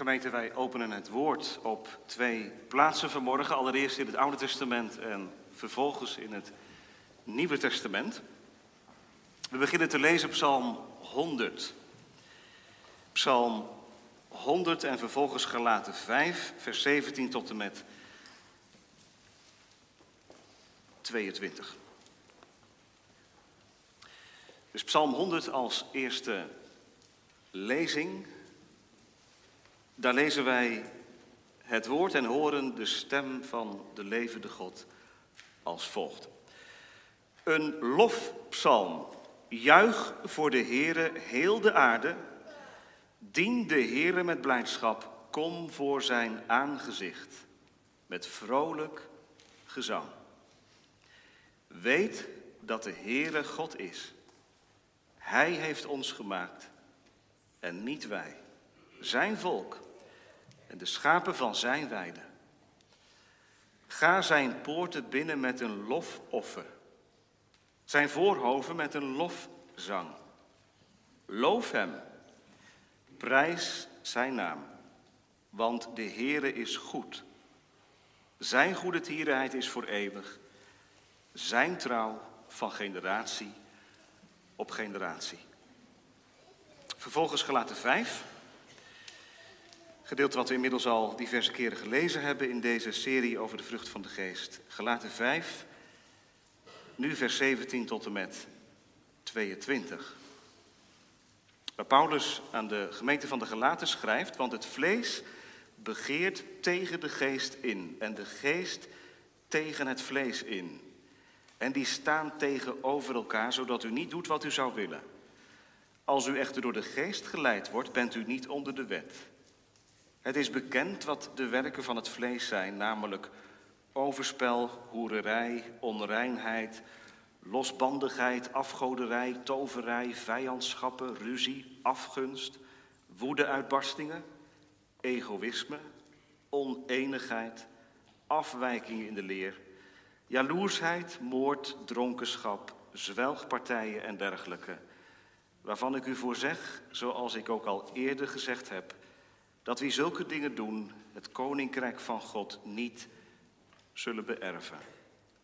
Gemeente, wij openen het woord op twee plaatsen vanmorgen. Allereerst in het Oude Testament en vervolgens in het Nieuwe Testament. We beginnen te lezen Psalm 100. Psalm 100 en vervolgens gelaten 5, vers 17 tot en met 22. Dus Psalm 100 als eerste lezing. Daar lezen wij het woord en horen de stem van de levende God als volgt. Een lofpsalm. Juich voor de Heere heel de aarde. Dien de Heere met blijdschap. Kom voor zijn aangezicht met vrolijk gezang. Weet dat de Heere God is. Hij heeft ons gemaakt en niet wij. Zijn volk en de schapen van zijn weide. Ga zijn poorten binnen met een lofoffer. Zijn voorhoven met een lofzang. Loof hem. Prijs zijn naam. Want de Heere is goed. Zijn goede tierenheid is voor eeuwig. Zijn trouw van generatie op generatie. Vervolgens gelaten vijf. Gedeelte wat we inmiddels al diverse keren gelezen hebben in deze serie over de vrucht van de geest. Gelaten 5, nu vers 17 tot en met 22. Waar Paulus aan de gemeente van de Gelaten schrijft, want het vlees begeert tegen de geest in en de geest tegen het vlees in. En die staan tegenover elkaar, zodat u niet doet wat u zou willen. Als u echter door de geest geleid wordt, bent u niet onder de wet. Het is bekend wat de werken van het vlees zijn, namelijk overspel, hoererij, onreinheid, losbandigheid, afgoderij, toverij, vijandschappen, ruzie, afgunst, woedeuitbarstingen, egoïsme, oneenigheid, afwijkingen in de leer, jaloersheid, moord, dronkenschap, zwelgpartijen en dergelijke, waarvan ik u voor zeg, zoals ik ook al eerder gezegd heb, dat wie zulke dingen doen, het koninkrijk van God niet zullen beërven.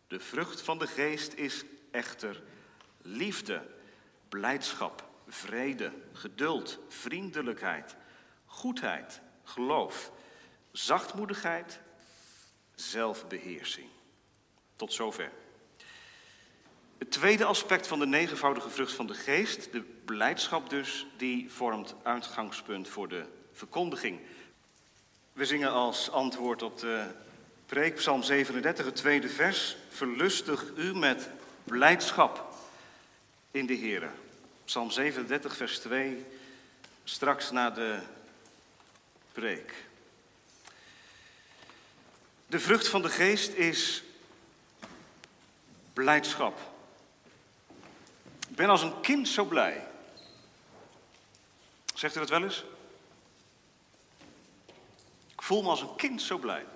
De vrucht van de geest is echter liefde, blijdschap, vrede, geduld, vriendelijkheid, goedheid, geloof, zachtmoedigheid, zelfbeheersing. Tot zover. Het tweede aspect van de negenvoudige vrucht van de geest, de blijdschap dus, die vormt uitgangspunt voor de verkondiging. We zingen als antwoord op de preek Psalm 37, het tweede vers. Verlustig u met blijdschap in de Heer. Psalm 37, vers 2, straks na de preek. De vrucht van de geest is blijdschap. Ik ben als een kind zo blij. Zegt u dat wel eens? Voel me als een kind zo blij.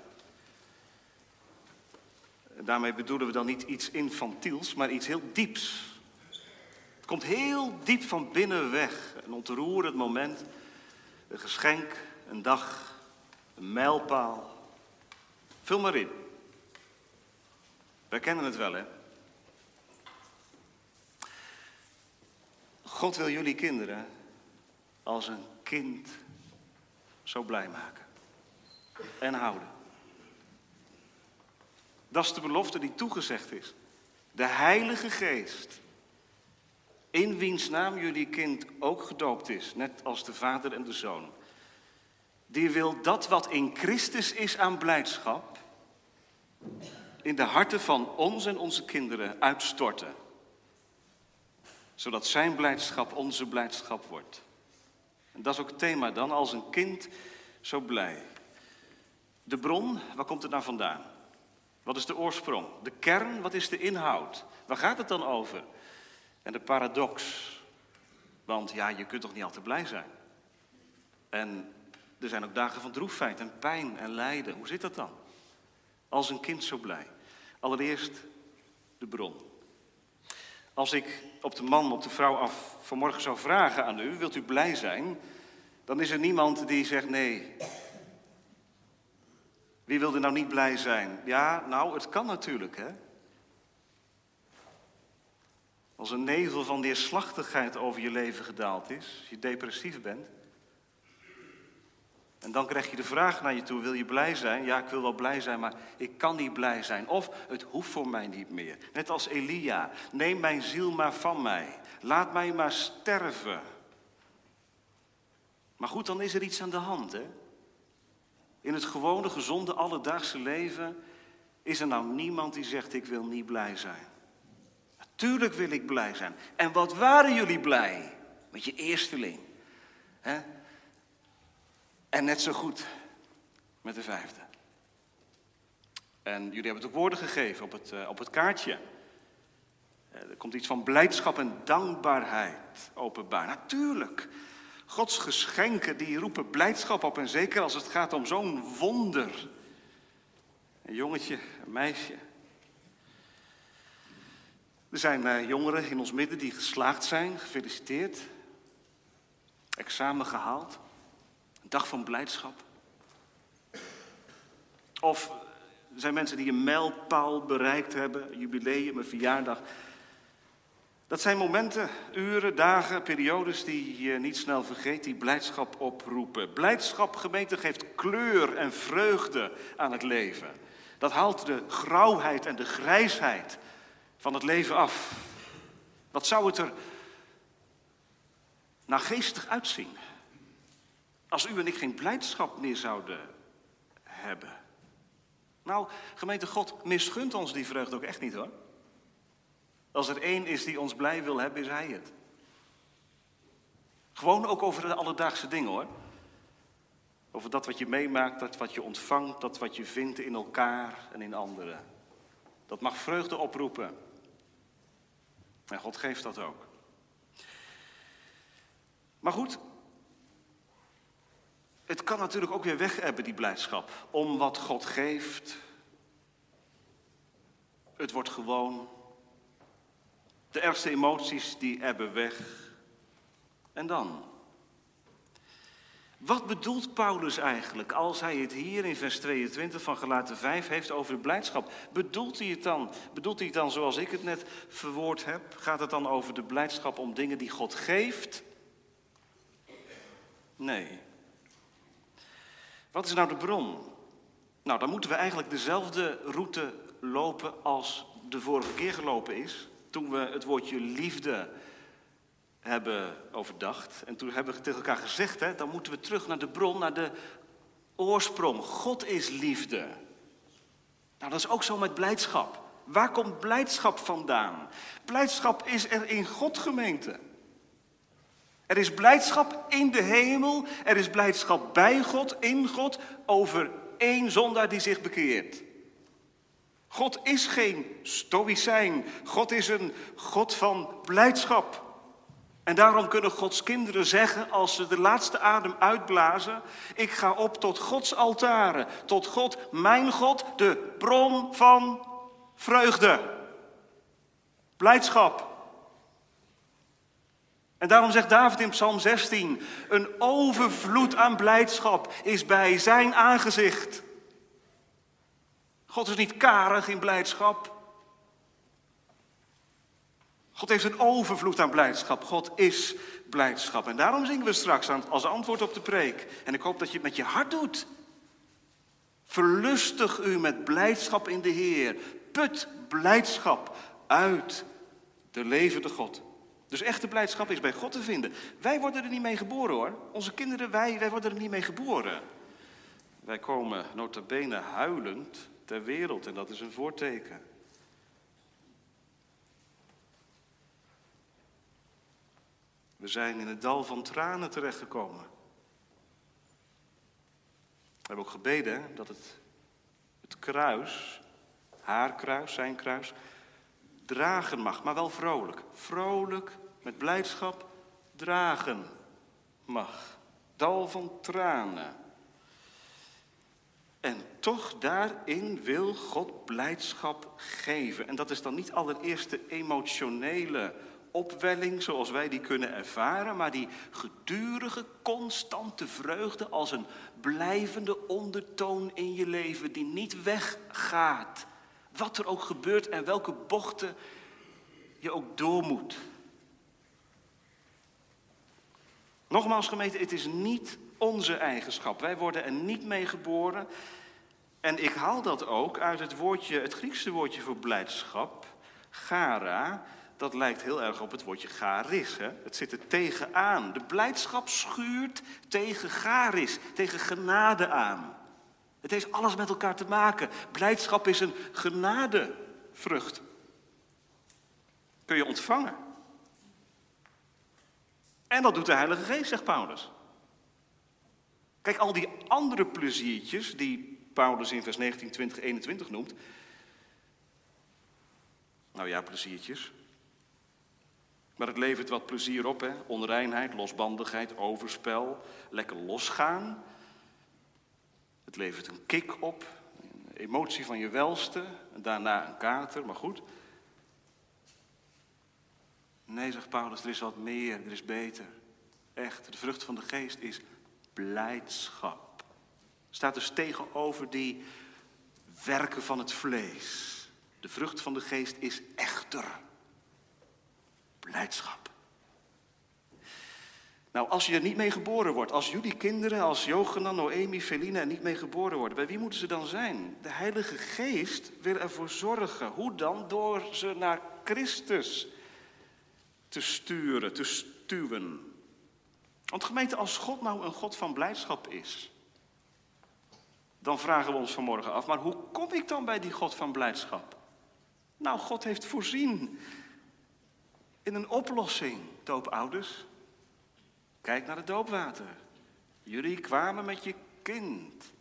daarmee bedoelen we dan niet iets infantiels, maar iets heel dieps. Het komt heel diep van binnen weg. Een ontroerend moment, een geschenk, een dag, een mijlpaal. Vul maar in. Wij kennen het wel, hè? God wil jullie kinderen als een kind zo blij maken en houden. Dat is de belofte die toegezegd is. De Heilige Geest, in wiens naam jullie kind ook gedoopt is, net als de Vader en de Zoon, die wil dat wat in Christus is aan blijdschap, in de harten van ons en onze kinderen uitstorten. Zodat zijn blijdschap onze blijdschap wordt. En dat is ook het thema dan, als een kind zo blij. De bron, waar komt het nou vandaan? Wat is de oorsprong? De kern, wat is de inhoud? Waar gaat het dan over? En de paradox. Want ja, je kunt toch niet altijd blij zijn? En er zijn ook dagen van droefheid en pijn en lijden. Hoe zit dat dan? Als een kind zo blij. Allereerst de bron. Als ik op de man, op de vrouw af vanmorgen zou vragen aan u, wilt u blij zijn? Dan is er niemand die zegt nee, Wie wil er nou niet blij zijn? Ja, nou, het kan natuurlijk, hè? Als een nevel van neerslachtigheid over je leven gedaald is, als je depressief bent. En dan krijg je de vraag naar je toe, wil je blij zijn? Ja, ik wil wel blij zijn, maar ik kan niet blij zijn. Of het hoeft voor mij niet meer. Net als Elia, neem mijn ziel maar van mij. Laat mij maar sterven. Maar goed, dan is er iets aan de hand, hè? In het gewone, gezonde, alledaagse leven is er nou niemand die zegt, ik wil niet blij zijn. Tuurlijk wil ik blij zijn. En wat waren jullie blij met je eersteling? He? En net zo goed met de vijfde. En jullie hebben het ook woorden gegeven op het, uh, op het kaartje. Uh, er komt iets van blijdschap en dankbaarheid openbaar. Natuurlijk. Gods geschenken die roepen blijdschap op. En zeker als het gaat om zo'n wonder. Een jongetje, een meisje. Er zijn uh, jongeren in ons midden die geslaagd zijn, gefeliciteerd. Examen gehaald. Een dag van blijdschap. Of er zijn mensen die een mijlpaal bereikt hebben, een jubileum, een verjaardag. Dat zijn momenten, uren, dagen, periodes die je niet snel vergeet, die blijdschap oproepen. Blijdschap, gemeente, geeft kleur en vreugde aan het leven. Dat haalt de grauwheid en de grijsheid van het leven af. Wat zou het er geestig uitzien als u en ik geen blijdschap meer zouden hebben? Nou, gemeente God misgunt ons die vreugde ook echt niet hoor. Als er één is die ons blij wil hebben, is hij het. Gewoon ook over de alledaagse dingen hoor. Over dat wat je meemaakt, dat wat je ontvangt, dat wat je vindt in elkaar en in anderen. Dat mag vreugde oproepen. En God geeft dat ook. Maar goed, het kan natuurlijk ook weer weg hebben, die blijdschap, om wat God geeft. Het wordt gewoon. De ergste emoties die ebben weg. En dan? Wat bedoelt Paulus eigenlijk als hij het hier in vers 22 van Galaten 5 heeft over de blijdschap? Bedoelt hij het dan, bedoelt hij het dan zoals ik het net verwoord heb? Gaat het dan over de blijdschap om dingen die God geeft? Nee. Wat is nou de bron? Nou, dan moeten we eigenlijk dezelfde route lopen als de vorige keer gelopen is. Toen we het woordje liefde hebben overdacht. En toen hebben we tegen elkaar gezegd, hè, dan moeten we terug naar de bron, naar de oorsprong. God is liefde. Nou, dat is ook zo met blijdschap. Waar komt blijdschap vandaan? Blijdschap is er in God gemeente. Er is blijdschap in de hemel. Er is blijdschap bij God, in God, over één zondaar die zich bekeert. God is geen stoïcijn. God is een God van blijdschap. En daarom kunnen Gods kinderen zeggen als ze de laatste adem uitblazen: Ik ga op tot Gods altaren, tot God, mijn God, de bron van vreugde, blijdschap. En daarom zegt David in Psalm 16: Een overvloed aan blijdschap is bij zijn aangezicht. God is niet karig in blijdschap. God heeft een overvloed aan blijdschap. God is blijdschap. En daarom zingen we straks als antwoord op de preek. En ik hoop dat je het met je hart doet. Verlustig u met blijdschap in de Heer. Put blijdschap uit de levende God. Dus echte blijdschap is bij God te vinden. Wij worden er niet mee geboren hoor. Onze kinderen, wij, wij worden er niet mee geboren. Wij komen nota bene huilend ter wereld en dat is een voorteken. We zijn in het dal van tranen terechtgekomen. We hebben ook gebeden dat het, het kruis, haar kruis, zijn kruis, dragen mag, maar wel vrolijk. Vrolijk, met blijdschap, dragen mag. Dal van tranen. Toch daarin wil God blijdschap geven. En dat is dan niet allereerst de emotionele opwelling zoals wij die kunnen ervaren, maar die gedurige, constante vreugde als een blijvende ondertoon in je leven die niet weggaat. Wat er ook gebeurt en welke bochten je ook door moet. Nogmaals gemeente, het is niet onze eigenschap. Wij worden er niet mee geboren. En ik haal dat ook uit het woordje, het Griekse woordje voor blijdschap, gara. Dat lijkt heel erg op het woordje garis. Hè? Het zit er tegenaan. De blijdschap schuurt tegen garis, tegen genade aan. Het heeft alles met elkaar te maken. Blijdschap is een genadevrucht. Kun je ontvangen. En dat doet de Heilige Geest, zegt Paulus. Kijk, al die andere pleziertjes die Paulus in vers 19, 20, 21 noemt. Nou ja, pleziertjes. Maar het levert wat plezier op, hè? Onreinheid, losbandigheid, overspel, lekker losgaan. Het levert een kick op, een emotie van je welste, en daarna een kater, maar goed. Nee, zegt Paulus, er is wat meer, er is beter. Echt, de vrucht van de geest is blijdschap. Staat dus tegenover die werken van het vlees. De vrucht van de geest is echter blijdschap. Nou, als je er niet mee geboren wordt, als jullie kinderen, als Jochenan, Noemi, Feline er niet mee geboren worden, bij wie moeten ze dan zijn? De Heilige Geest wil ervoor zorgen. Hoe dan? Door ze naar Christus te sturen, te stuwen. Want gemeente, als God nou een God van blijdschap is, dan vragen we ons vanmorgen af, maar hoe kom ik dan bij die God van blijdschap? Nou, God heeft voorzien in een oplossing, doopouders. Kijk naar het doopwater. Jullie kwamen met je kind.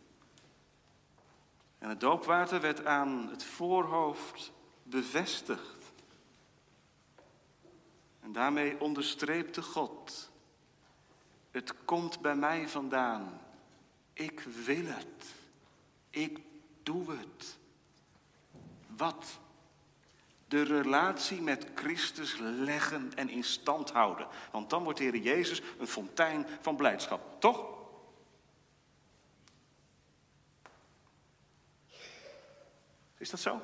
En het doopwater werd aan het voorhoofd bevestigd. En daarmee onderstreepte God: Het komt bij mij vandaan. Ik wil het. Ik doe het. Wat? De relatie met Christus leggen en in stand houden. Want dan wordt de Heer Jezus een fontein van blijdschap. Toch? Is dat zo?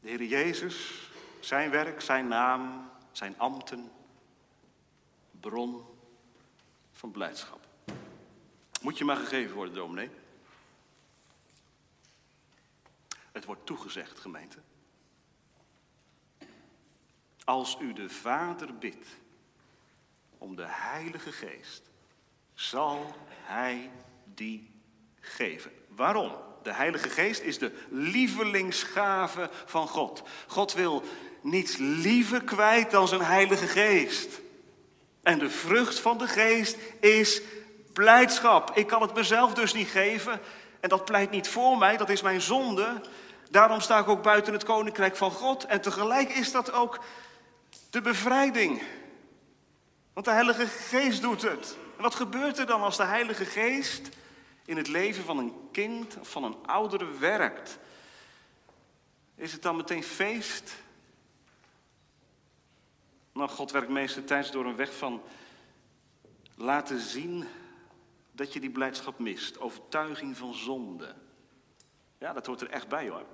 De Heer Jezus, zijn werk, zijn naam, zijn ambten, bron van blijdschap. Moet je maar gegeven worden, dominee. Het wordt toegezegd, gemeente. Als u de Vader bidt om de Heilige Geest, zal Hij die geven. Waarom? De Heilige Geest is de lievelingsgave van God. God wil niets liever kwijt dan zijn Heilige Geest. En de vrucht van de Geest is blijdschap. Ik kan het mezelf dus niet geven. En dat pleit niet voor mij, dat is mijn zonde. Daarom sta ik ook buiten het koninkrijk van God. En tegelijk is dat ook de bevrijding. Want de Heilige Geest doet het. En wat gebeurt er dan als de Heilige Geest in het leven van een kind of van een oudere werkt? Is het dan meteen feest? Nou, God werkt meestal door een weg van laten zien dat je die blijdschap mist. Overtuiging van zonde. Ja, dat hoort er echt bij hoor.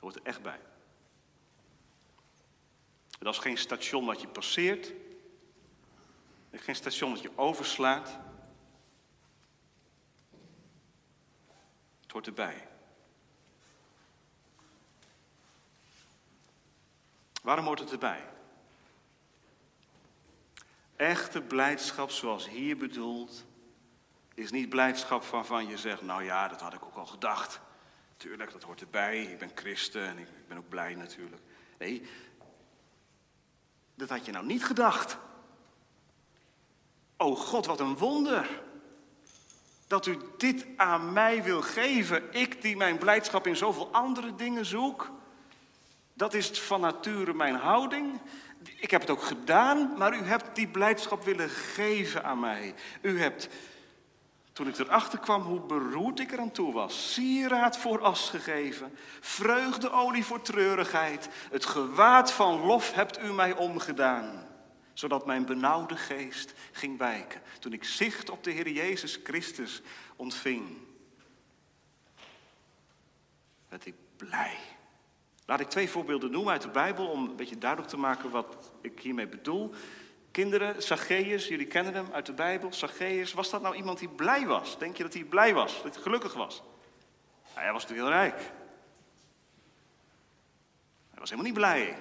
Dat hoort er echt bij. Dat is geen station wat je passeert. Geen station dat je overslaat. Het hoort erbij. Waarom hoort het erbij? Echte blijdschap zoals hier bedoeld, is niet blijdschap waarvan je zegt, nou ja, dat had ik ook al gedacht. Tuurlijk, dat hoort erbij. Ik ben christen en ik ben ook blij natuurlijk. Nee, dat had je nou niet gedacht. O God, wat een wonder. Dat u dit aan mij wil geven. Ik die mijn blijdschap in zoveel andere dingen zoek. Dat is van nature mijn houding. Ik heb het ook gedaan, maar u hebt die blijdschap willen geven aan mij. U hebt toen ik erachter kwam hoe beroerd ik eraan toe was. Sieraad voor as gegeven, vreugdeolie voor treurigheid. Het gewaad van lof hebt u mij omgedaan, zodat mijn benauwde geest ging wijken. Toen ik zicht op de Heer Jezus Christus ontving, werd ik blij. Laat ik twee voorbeelden noemen uit de Bijbel om een beetje duidelijk te maken wat ik hiermee bedoel. Kinderen, Zacchaeus, jullie kennen hem uit de Bijbel. Zacchaeus, was dat nou iemand die blij was? Denk je dat hij blij was, dat hij gelukkig was? Nou, hij was natuurlijk heel rijk. Hij was helemaal niet blij.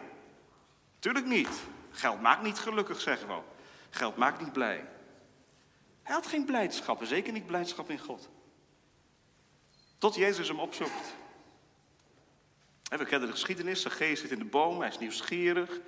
Tuurlijk niet. Geld maakt niet gelukkig, zeggen we. Geld maakt niet blij. Hij had geen blijdschap, zeker niet blijdschap in God. Tot Jezus hem opzoekt. We kennen de geschiedenis. Zacchaeus zit in de boom, hij is nieuwsgierig.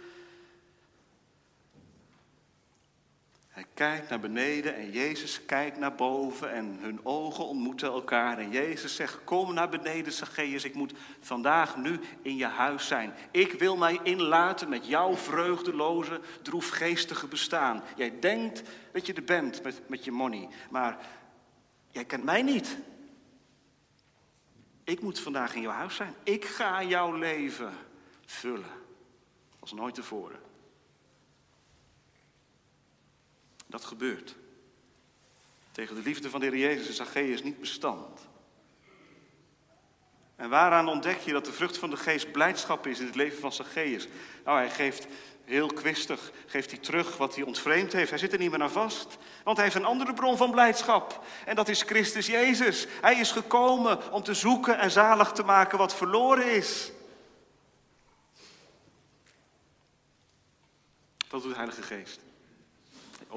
Hij kijkt naar beneden en Jezus kijkt naar boven en hun ogen ontmoeten elkaar. En Jezus zegt, kom naar beneden Zacchaeus, ik moet vandaag nu in je huis zijn. Ik wil mij inlaten met jouw vreugdeloze, droefgeestige bestaan. Jij denkt dat je er bent met, met je money, maar jij kent mij niet. Ik moet vandaag in jouw huis zijn. Ik ga jouw leven vullen als nooit tevoren. Dat gebeurt. Tegen de liefde van de Heer Jezus is Zacchaeus niet bestand. En waaraan ontdek je dat de vrucht van de geest blijdschap is in het leven van Zacchaeus? Nou, hij geeft heel kwistig, geeft hij terug wat hij ontvreemd heeft. Hij zit er niet meer naar vast, want hij heeft een andere bron van blijdschap. En dat is Christus Jezus. Hij is gekomen om te zoeken en zalig te maken wat verloren is. Dat doet de Heilige Geest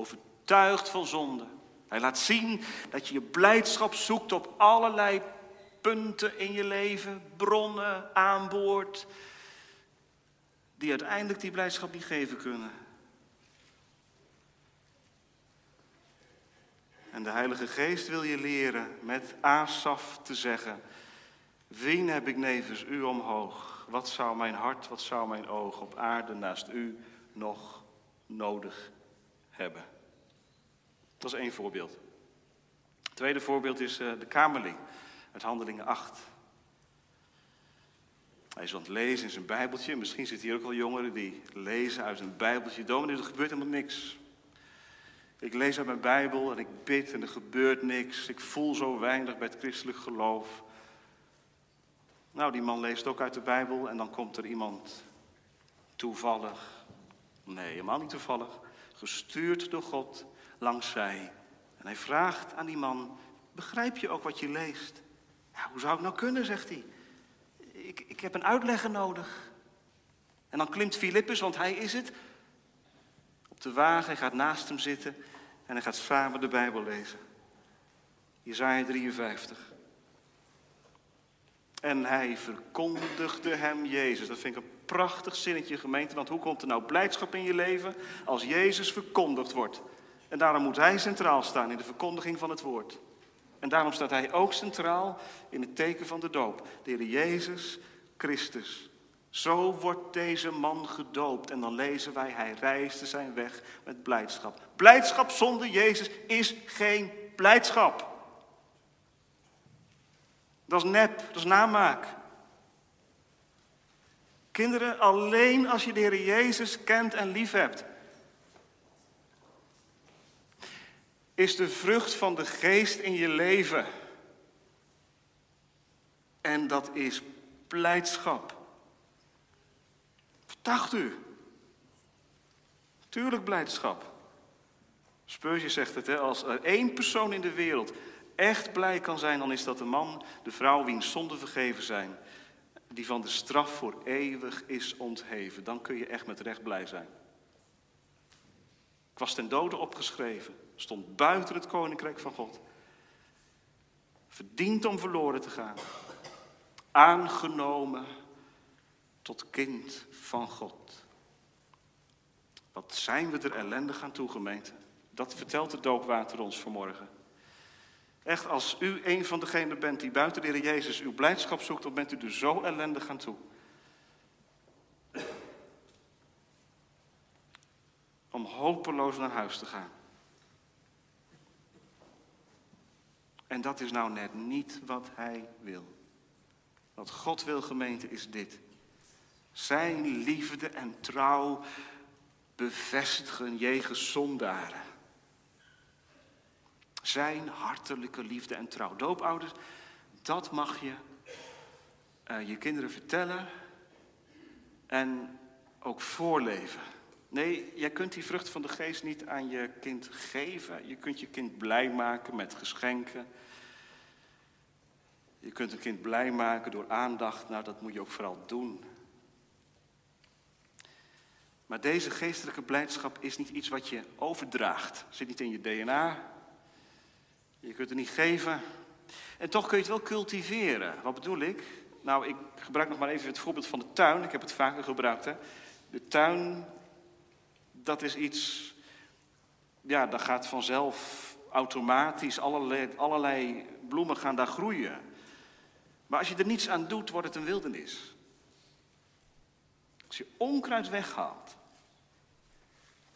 overtuigd van zonde. Hij laat zien dat je je blijdschap zoekt op allerlei punten in je leven, bronnen, aanboord, die uiteindelijk die blijdschap niet geven kunnen. En de Heilige Geest wil je leren met Asaf te zeggen: Wien heb ik nevens u omhoog? Wat zou mijn hart, wat zou mijn oog op aarde naast u nog nodig hebben? Dat is één voorbeeld. Tweede voorbeeld is uh, de Kamerling uit Handelingen 8. Hij is aan het lezen in zijn Bijbeltje. Misschien zitten hier ook wel jongeren die lezen uit een Bijbeltje. Dominee, er gebeurt helemaal niks. Ik lees uit mijn Bijbel en ik bid en er gebeurt niks. Ik voel zo weinig bij het christelijk geloof. Nou, die man leest ook uit de Bijbel en dan komt er iemand toevallig. Nee, helemaal niet toevallig. Gestuurd door God langs zij. En hij vraagt aan die man, begrijp je ook wat je leest? Ja, hoe zou het nou kunnen, zegt hij. Ik, ik heb een uitlegger nodig. En dan klimt Filippus, want hij is het, op de wagen. Hij gaat naast hem zitten en hij gaat samen de Bijbel lezen. Jezaja 53. En hij verkondigde hem Jezus. Dat vind ik een prachtig zinnetje, gemeente. Want hoe komt er nou blijdschap in je leven als Jezus verkondigd wordt? En daarom moet hij centraal staan in de verkondiging van het woord. En daarom staat hij ook centraal in het teken van de doop. De Heer Jezus Christus. Zo wordt deze man gedoopt. En dan lezen wij, hij reisde zijn weg met blijdschap. Blijdschap zonder Jezus is geen blijdschap. Dat is nep, dat is namaak. Kinderen, alleen als je de Heer Jezus kent en lief hebt, is de vrucht van de geest in je leven. En dat is blijdschap. Verdacht u. Tuurlijk blijdschap. Spurgeon zegt het, hè, als er één persoon in de wereld echt blij kan zijn, dan is dat de man, de vrouw wiens zonden vergeven zijn, die van de straf voor eeuwig is ontheven. Dan kun je echt met recht blij zijn. Ik was ten dode opgeschreven stond buiten het koninkrijk van God. Verdient om verloren te gaan. Aangenomen tot kind van God. Wat zijn we er ellendig aan toe, gemeente? Dat vertelt het doopwater ons vanmorgen. Echt, als u een van degenen bent die buiten de Heer Jezus uw blijdschap zoekt, dan bent u er zo ellendig aan toe. Om hopeloos naar huis te gaan. En dat is nou net niet wat hij wil. Wat God wil, gemeente, is dit. Zijn liefde en trouw bevestigen jegens zondaren. Zijn hartelijke liefde en trouw. Doopouders, dat mag je uh, je kinderen vertellen en ook voorleven. Nee, jij kunt die vrucht van de geest niet aan je kind geven. Je kunt je kind blij maken met geschenken. Je kunt een kind blij maken door aandacht. Nou, dat moet je ook vooral doen. Maar deze geestelijke blijdschap is niet iets wat je overdraagt. Zit niet in je DNA. Je kunt het niet geven. En toch kun je het wel cultiveren. Wat bedoel ik? Nou, ik gebruik nog maar even het voorbeeld van de tuin. Ik heb het vaker gebruikt. Hè? De tuin, dat is iets, ja, dat gaat vanzelf automatisch. Allerlei, allerlei bloemen gaan daar groeien. Maar als je er niets aan doet, wordt het een wildernis. Als je onkruid weghaalt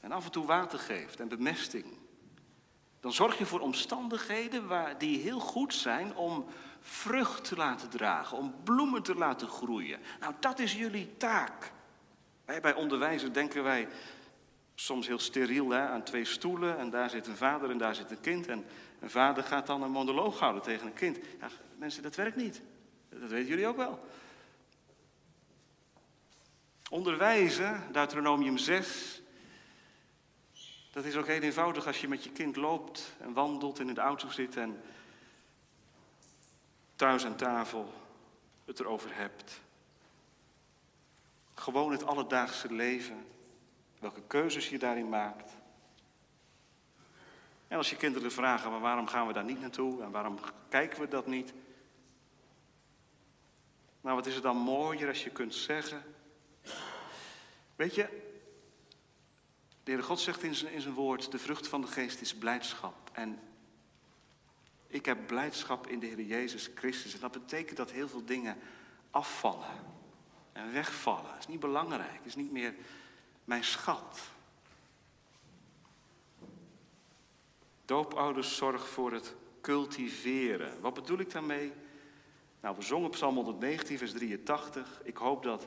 en af en toe water geeft en bemesting, dan zorg je voor omstandigheden waar, die heel goed zijn om vrucht te laten dragen, om bloemen te laten groeien. Nou, dat is jullie taak. bij onderwijzer denken wij soms heel steriel hè, aan twee stoelen en daar zit een vader en daar zit een kind. En een vader gaat dan een monoloog houden tegen een kind. Ja, mensen, dat werkt niet. Dat weten jullie ook wel. Onderwijzen, Deuteronomium 6, dat is ook heel eenvoudig als je met je kind loopt en wandelt en in de auto zit en thuis aan tafel het erover hebt. Gewoon het alledaagse leven, welke keuzes je daarin maakt. En als je kinderen vragen, maar waarom gaan we daar niet naartoe en waarom kijken we dat niet? Nou, wat is het dan mooier als je kunt zeggen. Weet je, de Heere God zegt in zijn, in zijn woord: de vrucht van de geest is blijdschap. En ik heb blijdschap in de Heer Jezus Christus. En dat betekent dat heel veel dingen afvallen en wegvallen. Het is niet belangrijk, het is niet meer mijn schat. Doopouders zorg voor het cultiveren. Wat bedoel ik daarmee? Nou, we zongen Psalm 119, vers 83. Ik hoop dat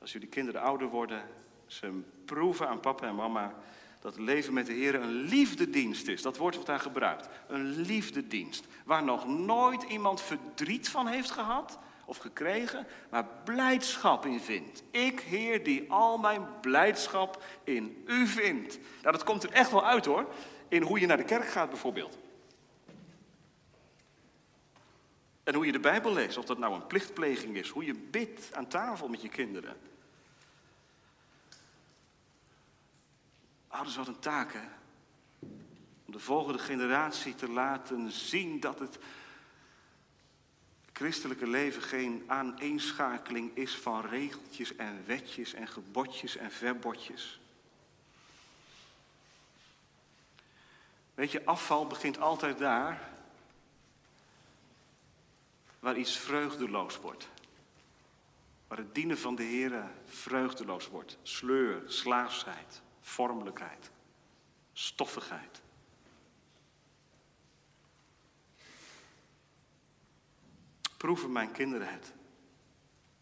als jullie kinderen ouder worden, ze proeven aan papa en mama dat leven met de Heer een liefdedienst is. Dat woord wordt daar gebruikt. Een liefdedienst. Waar nog nooit iemand verdriet van heeft gehad of gekregen, maar blijdschap in vindt. Ik, Heer, die al mijn blijdschap in u vindt. Nou, dat komt er echt wel uit hoor. In hoe je naar de kerk gaat bijvoorbeeld. En hoe je de Bijbel leest, of dat nou een plichtpleging is, hoe je bidt aan tafel met je kinderen. Ouders, wat een taak, hè? Om de volgende generatie te laten zien dat het christelijke leven geen aaneenschakeling is van regeltjes en wetjes en gebodjes en verbodjes. Weet je, afval begint altijd daar waar iets vreugdeloos wordt. Waar het dienen van de Heer vreugdeloos wordt. Sleur, slaafsheid, vormelijkheid, stoffigheid. Proeven mijn kinderen het.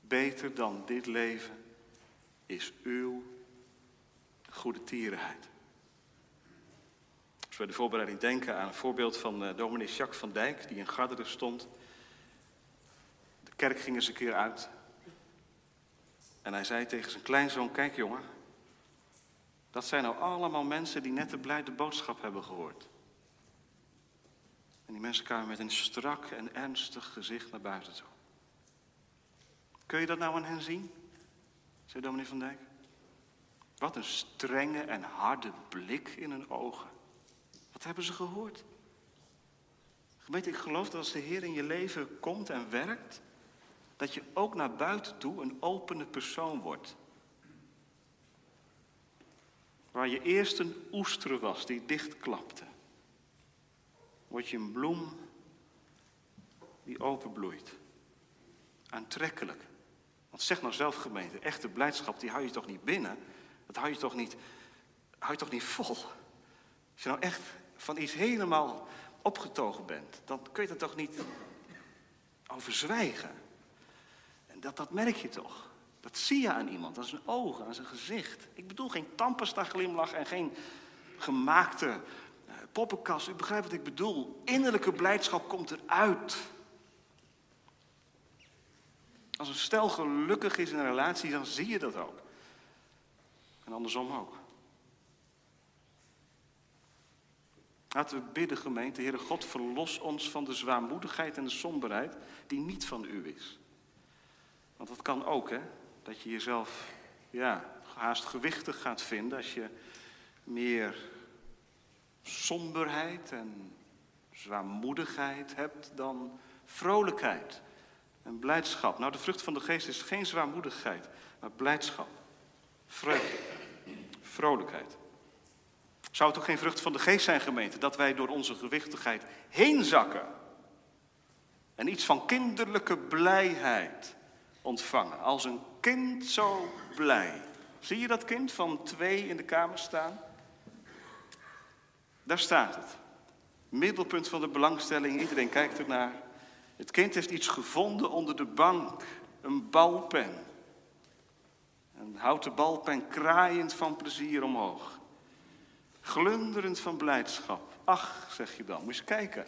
Beter dan dit leven is uw goede tierenheid. Als we de voorbereiding denken aan een voorbeeld van uh, dominee Jacques van Dijk, die in Garderen stond. Kerk ging eens een keer uit. En hij zei tegen zijn kleinzoon, kijk jongen, dat zijn nou allemaal mensen die net de blijde boodschap hebben gehoord. En die mensen kwamen met een strak en ernstig gezicht naar buiten toe. Kun je dat nou aan hen zien? zei dominee van Dijk. Wat een strenge en harde blik in hun ogen. Wat hebben ze gehoord? Gemeente, ik geloof dat als de Heer in je leven komt en werkt, dat je ook naar buiten toe een opene persoon wordt. Waar je eerst een oester was die dichtklapte, word je een bloem die openbloeit. Aantrekkelijk. Want zeg nou zelf gemeente, echte blijdschap die hou je toch niet binnen? Dat hou je toch niet, hou je toch niet vol? Als je nou echt van iets helemaal opgetogen bent, dan kun je er toch niet over zwijgen. Dat, dat merk je toch. Dat zie je aan iemand, aan zijn ogen, aan zijn gezicht. Ik bedoel geen tandpasta glimlach en geen gemaakte uh, poppenkast. U begrijpt wat ik bedoel. Innerlijke blijdschap komt eruit. Als een stel gelukkig is in een relatie, dan zie je dat ook. En andersom ook. Laten we bidden, gemeente, Heere God, verlos ons van de zwaarmoedigheid en de somberheid die niet van u is. Want dat kan ook, hè? Dat je jezelf, ja, haast gewichtig gaat vinden als je meer somberheid en zwaarmoedigheid hebt dan vrolijkheid en blijdschap. Nou, de vrucht van de geest is geen zwaarmoedigheid, maar blijdschap, vreugde, vrolijkheid. Zou het ook geen vrucht van de geest zijn, gemeente, dat wij door onze gewichtigheid heen zakken en iets van kinderlijke blijheid ontvangen? Als een kind zo blij. Zie je dat kind van twee in de kamer staan? Daar staat het. Middelpunt van de belangstelling, iedereen kijkt ernaar. Het kind heeft iets gevonden onder de bank, een balpen. Een houten balpen kraaiend van plezier omhoog. Glunderend van blijdschap. Ach, zeg je dan, moet je eens kijken.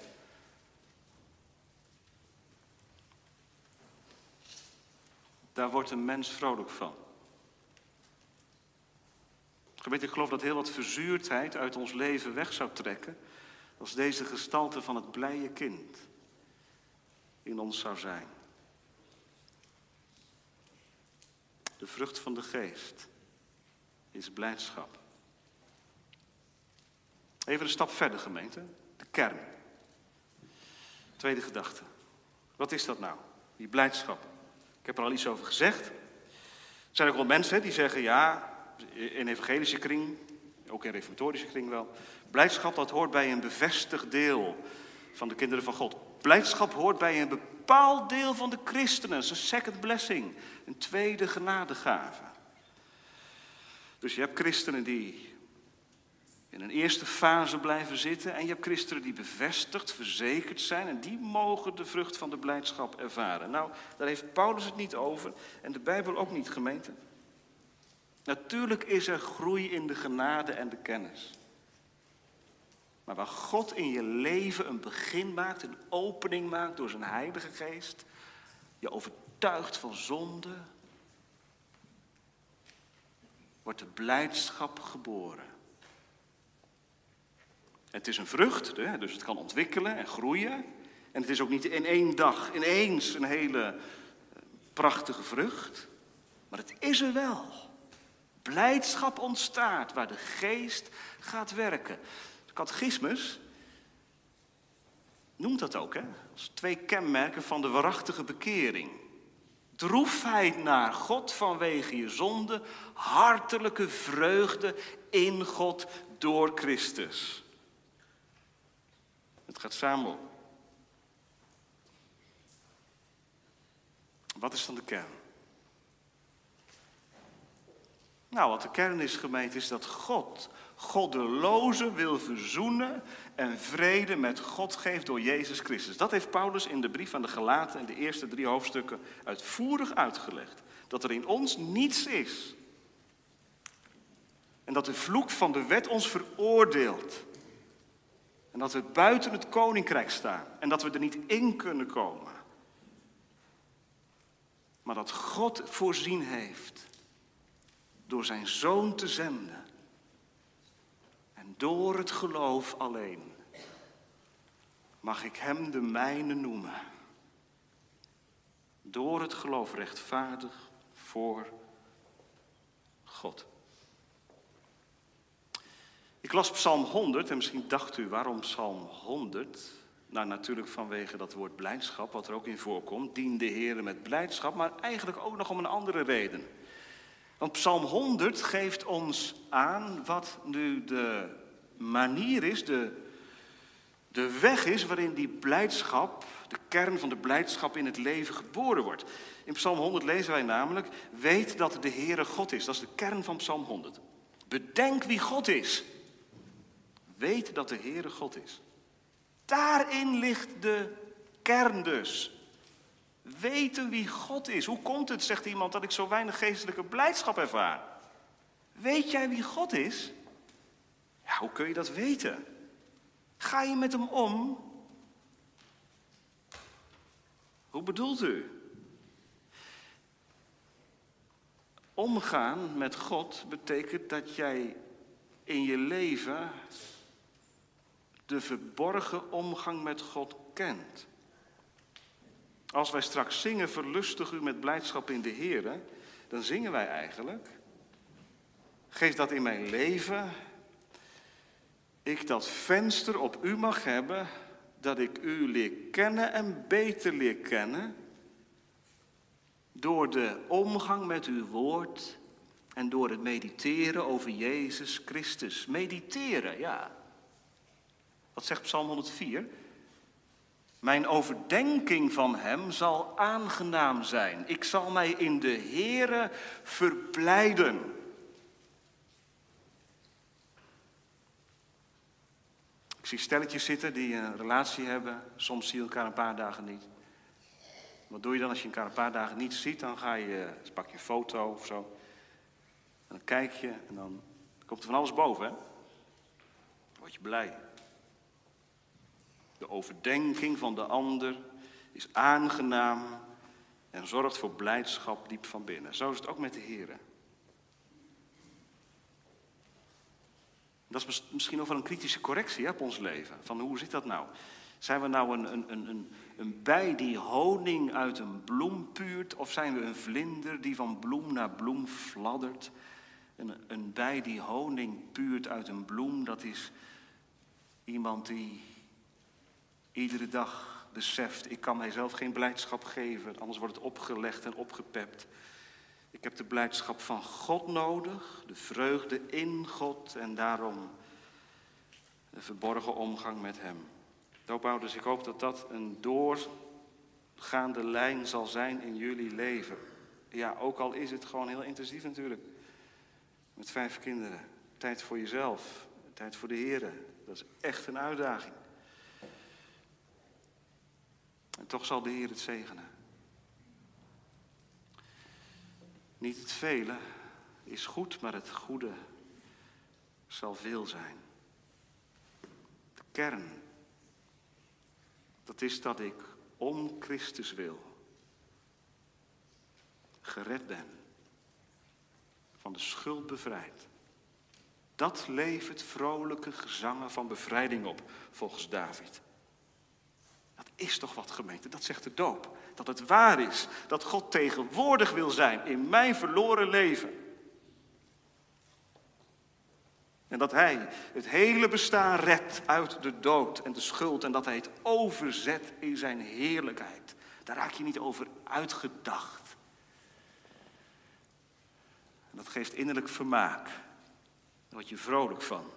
Daar wordt een mens vrolijk van. Gemeente, ik geloof dat heel wat verzuurdheid uit ons leven weg zou trekken als deze gestalte van het blije kind in ons zou zijn. De vrucht van de geest is blijdschap. Even een stap verder, gemeente. De kern. Tweede gedachte. Wat is dat nou? Die blijdschap. Ik heb er al iets over gezegd. Er zijn ook wel mensen die zeggen, ja, in evangelische kring, ook in reformatorische kring wel, blijdschap dat hoort bij een bevestigd deel van de kinderen van God. Blijdschap hoort bij een bepaald deel van de christenen. Een second blessing, een tweede genadegave. Dus je hebt christenen die in een eerste fase blijven zitten. En je hebt christenen die bevestigd, verzekerd zijn. En die mogen de vrucht van de blijdschap ervaren. Nou, daar heeft Paulus het niet over. En de Bijbel ook niet, gemeente. Natuurlijk is er groei in de genade en de kennis. Maar waar God in je leven een begin maakt, een opening maakt door zijn Heilige Geest, je overtuigt van zonde, wordt de blijdschap geboren. Het is een vrucht, dus het kan ontwikkelen en groeien. En het is ook niet in één dag ineens een hele eh, prachtige vrucht. Maar het is er wel. Blijdschap ontstaat waar de geest gaat werken. De catechismus noemt dat ook, hè? Als twee kenmerken van de waarachtige bekering. Droefheid naar God vanwege je zonde, hartelijke vreugde in God door Christus. Gaat samen. Wat is dan de kern? Nou, wat de kern is, gemeente, is dat God goddelozen wil verzoenen en vrede met God geeft door Jezus Christus. Dat heeft Paulus in de brief aan de Galaten in de eerste drie hoofdstukken uitvoerig uitgelegd. Dat er in ons niets is. En dat de vloek van de wet ons veroordeelt. En dat we buiten het koninkrijk staan. En dat we er niet in kunnen komen. Maar dat God voorzien heeft door zijn zoon te zenden. En door het geloof alleen mag ik hem de mijne noemen. Door het geloof rechtvaardig voor God. Ik las Psalm 100 en misschien dacht u waarom Psalm 100? Nou, natuurlijk vanwege dat woord blijdschap, wat er ook in voorkomt. Dien de Heer met blijdschap, maar eigenlijk ook nog om een andere reden. Want Psalm 100 geeft ons aan wat nu de manier is, de, de weg is waarin die blijdschap, de kern van de blijdschap in het leven geboren wordt. In Psalm 100 lezen wij namelijk, weet dat de Heere God is. Dat is de kern van Psalm 100. Bedenk wie God is. Weet dat de Heere God is. Daarin ligt de kern dus. Weten wie God is. Hoe komt het, zegt iemand, dat ik zo weinig geestelijke blijdschap ervaar? Weet jij wie God is? Ja, hoe kun je dat weten? Ga je met hem om? Hoe bedoelt u? Omgaan met God betekent dat jij in je leven de verborgen omgang met God kent. Als wij straks zingen, verlustig u met blijdschap in de Heer, dan zingen wij eigenlijk. Geef dat in mijn leven, ik dat venster op u mag hebben, dat ik u leer kennen en beter leer kennen, door de omgang met uw woord en door het mediteren over Jezus Christus. Mediteren, ja. Wat zegt Psalm 104? Mijn overdenking van Hem zal aangenaam zijn. Ik zal mij in de Heere verblijden. Ik zie stelletjes zitten die een relatie hebben. Soms zie je elkaar een paar dagen niet. Wat doe je dan als je elkaar een paar dagen niet ziet? Dan ga je, pak je een foto of zo. En dan kijk je en dan komt er van alles boven. Hè? Dan word je blij. De overdenking van de ander is aangenaam en zorgt voor blijdschap diep van binnen. Zo is het ook met de Heer. Dat is misschien ook wel een kritische correctie hè, op ons leven. Van hoe zit dat nou? Zijn we nou een, een, een, een bij die honing uit een bloem puurt? Of zijn we een vlinder die van bloem naar bloem fladdert? Een, een bij die honing puurt uit een bloem, dat is iemand die iedere dag beseft, ik kan mijzelf geen blijdschap geven, anders wordt het opgelegd en opgepept. Ik heb de blijdschap van God nodig, de vreugde in God en daarom een verborgen omgang met Hem. Doopouders, ik hoop dat dat een doorgaande lijn zal zijn in jullie leven. Ja, ook al is het gewoon heel intensief natuurlijk. Met vijf kinderen. Tijd voor jezelf, tijd voor de Heren. Dat is echt een uitdaging. En toch zal de Heer het zegenen. Niet het vele is goed, maar het goede zal veel zijn. De kern, dat is dat ik om Christus wil, gered ben, van de schuld bevrijd. Dat levert vrolijke gezangen van bevrijding op, volgens David. Is toch wat gemeente, dat zegt de doop. Dat het waar is, dat God tegenwoordig wil zijn in mijn verloren leven. En dat Hij het hele bestaan redt uit de dood en de schuld. En dat Hij het overzet in zijn heerlijkheid. Daar raak je niet over uitgedacht. En dat geeft innerlijk vermaak. Daar word je vrolijk van.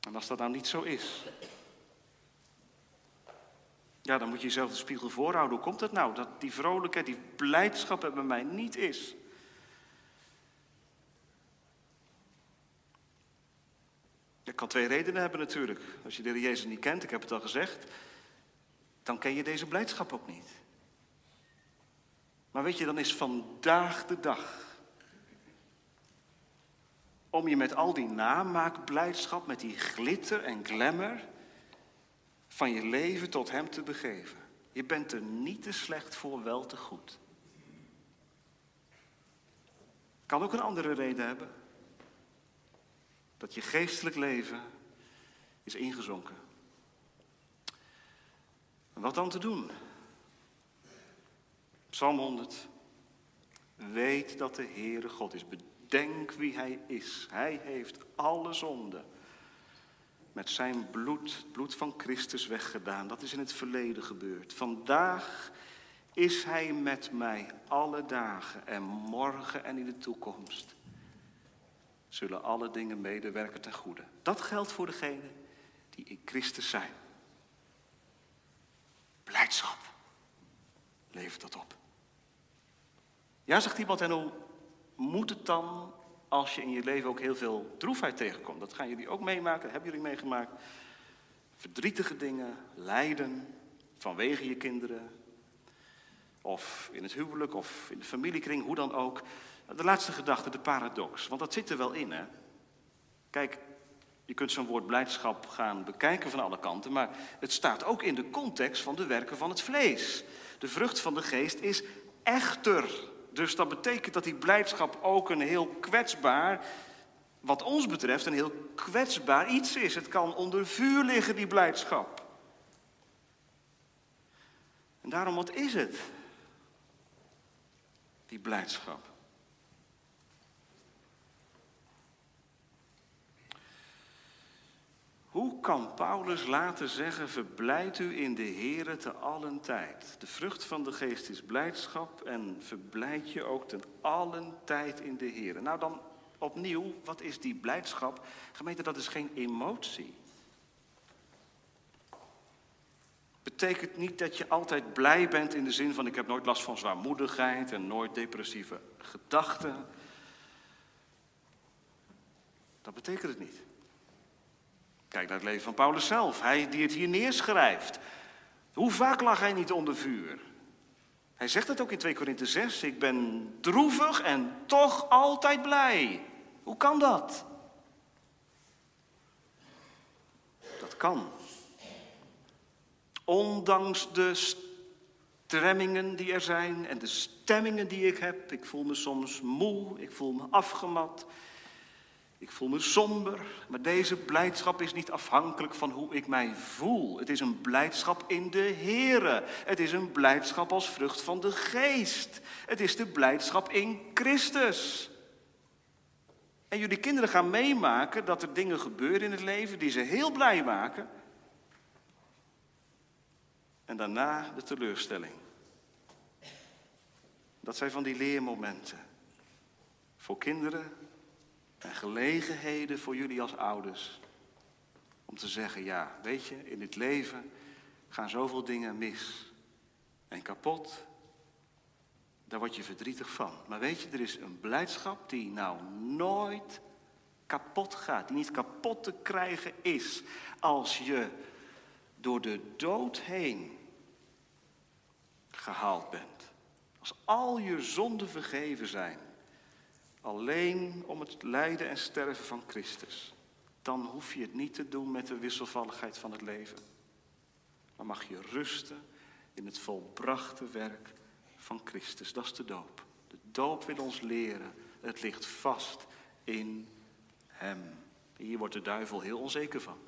En als dat nou niet zo is, ja, dan moet je jezelf de spiegel voorhouden. Hoe komt het nou dat die vrolijkheid, die blijdschap er bij mij niet is? Dat kan twee redenen hebben natuurlijk. Als je de Heer Jezus niet kent, ik heb het al gezegd, dan ken je deze blijdschap ook niet. Maar weet je, dan is vandaag de dag om je met al die namaakblijdschap, met die glitter en glamour van je leven tot Hem te begeven. Je bent er niet te slecht voor, wel te goed. Kan ook een andere reden hebben. Dat je geestelijk leven is ingezonken. En wat dan te doen? Psalm 100. Weet dat de Heere God is. Denk wie hij is. Hij heeft alle zonde met zijn bloed, het bloed van Christus weggedaan. Dat is in het verleden gebeurd. Vandaag is hij met mij alle dagen en morgen en in de toekomst. Zullen alle dingen medewerken ten goede. Dat geldt voor degenen die in Christus zijn. Blijdschap levert dat op. Ja, zegt iemand, en hoe moet het dan als je in je leven ook heel veel droefheid tegenkomt. Dat gaan jullie ook meemaken, hebben jullie meegemaakt. Verdrietige dingen, lijden, vanwege je kinderen. Of in het huwelijk of in de familiekring, hoe dan ook. De laatste gedachte, de paradox. Want dat zit er wel in, hè. Kijk, je kunt zo'n woord blijdschap gaan bekijken van alle kanten, maar het staat ook in de context van de werken van het vlees. De vrucht van de geest is echter. Dus dat betekent dat die blijdschap ook een heel kwetsbaar, wat ons betreft, een heel kwetsbaar iets is. Het kan onder vuur liggen, die blijdschap. En daarom, wat is het? Die blijdschap. Hoe kan Paulus laten zeggen, verblijd u in de Here te allen tijd? De vrucht van de geest is blijdschap en verblijd je ook ten allen tijd in de Here. Nou dan opnieuw, wat is die blijdschap? Gemeente, dat is geen emotie. Betekent niet dat je altijd blij bent in de zin van ik heb nooit last van zwaarmoedigheid en nooit depressieve gedachten. Dat betekent het niet. Kijk naar het leven van Paulus zelf. Hij die het hier neerschrijft. Hoe vaak lag hij niet onder vuur? Hij zegt het ook in 2 Korinthe 6. Ik ben droevig en toch altijd blij. Hoe kan dat? Dat kan. Ondanks de stremmingen die er zijn en de stemmingen die ik heb. Ik voel me soms moe, ik voel me afgemat. Ik voel me somber, maar deze blijdschap is niet afhankelijk van hoe ik mij voel. Het is een blijdschap in de Here. Het is een blijdschap als vrucht van de geest. Het is de blijdschap in Christus. En jullie kinderen gaan meemaken dat er dingen gebeuren in het leven die ze heel blij maken. En daarna de teleurstelling. Dat zijn van die leermomenten. Voor kinderen en gelegenheden voor jullie als ouders. Om te zeggen, ja, weet je, in dit leven gaan zoveel dingen mis en kapot. Daar word je verdrietig van. Maar weet je, er is een blijdschap die nou nooit kapot gaat. Die niet kapot te krijgen is. Als je door de dood heen gehaald bent. Als al je zonden vergeven zijn. Alleen om het lijden en sterven van Christus. Dan hoef je het niet te doen met de wisselvalligheid van het leven. Maar mag je rusten in het volbrachte werk van Christus. Dat is de doop. De doop wil ons leren. Het ligt vast in Hem. Hier wordt de duivel heel onzeker van.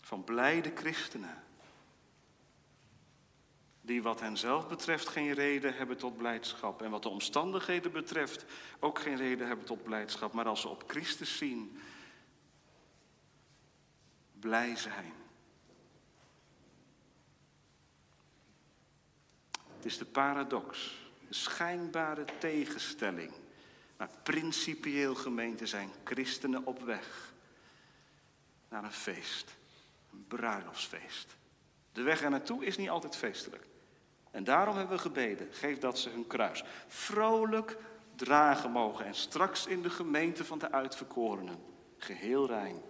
Van blijde christenen die wat hen zelf betreft geen reden hebben tot blijdschap. En wat de omstandigheden betreft ook geen reden hebben tot blijdschap. Maar als ze op Christus zien, blij zijn. Het is de paradox, de schijnbare tegenstelling. Maar principieel gemeente zijn christenen op weg naar een feest, een bruiloftsfeest. De weg er naartoe is niet altijd feestelijk. En daarom hebben we gebeden, geef dat ze hun kruis vrolijk dragen mogen en straks in de gemeente van de uitverkorenen, geheel rein,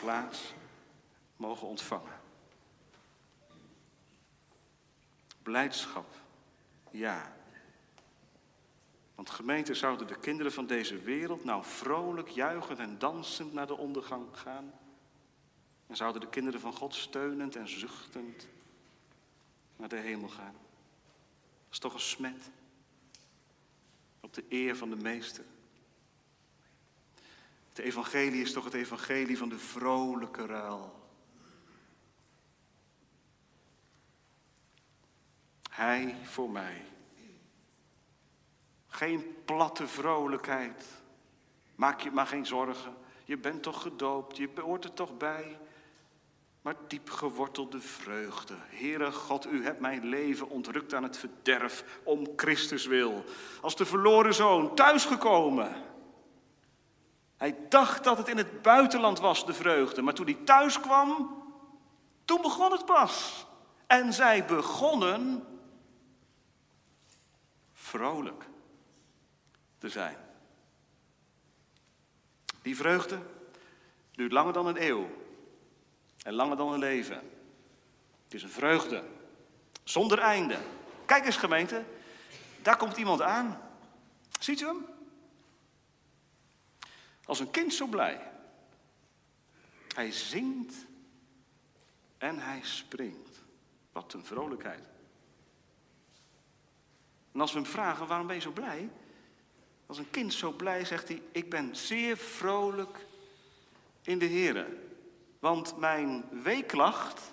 plaats mogen ontvangen. Blijdschap, ja. Want gemeente zouden de kinderen van deze wereld nou vrolijk, juichend en dansend naar de ondergang gaan? En zouden de kinderen van God steunend en zuchtend naar de hemel gaan? Dat is toch een smet op de eer van de meester. Het evangelie is toch het evangelie van de vrolijke ruil. Hij voor mij. Geen platte vrolijkheid. Maak je maar geen zorgen. Je bent toch gedoopt, je hoort er toch bij maar diep gewortelde vreugde. Heere God, u hebt mijn leven ontrukt aan het verderf om Christus wil. Als de verloren zoon thuisgekomen. Hij dacht dat het in het buitenland was, de vreugde. Maar toen hij thuis kwam, toen begon het pas. En zij begonnen vrolijk te zijn. Die vreugde duurt langer dan een eeuw en langer dan een leven. Het is een vreugde zonder einde. Kijk eens gemeente, daar komt iemand aan. Ziet u hem? Als een kind zo blij. Hij zingt en hij springt. Wat een vrolijkheid. En als we hem vragen, waarom ben je zo blij? Als een kind zo blij zegt hij, ik ben zeer vrolijk in de Heer. Want mijn weeklacht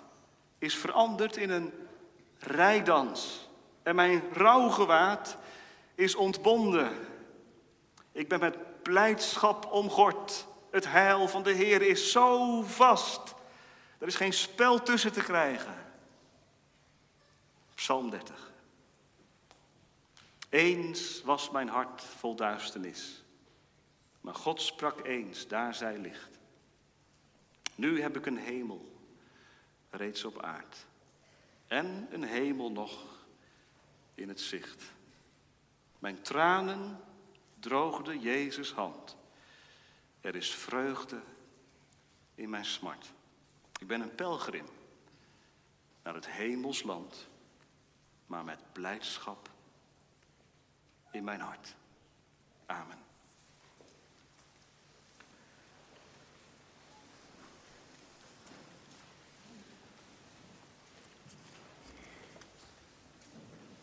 is veranderd in een rijdans. En mijn rouwgewaad is ontbonden. Ik ben met blijdschap omgord. Het heil van de Heer is zo vast. Er is geen spel tussen te krijgen. Psalm 30. Eens was mijn hart vol duisternis. Maar God sprak eens, daar zij licht. Nu heb ik een hemel, reeds op aard. En een hemel nog in het zicht. Mijn tranen droogden Jezus' hand. Er is vreugde in mijn smart. Ik ben een pelgrim naar het hemelsland, maar met blijdschap in mijn hart. Amen.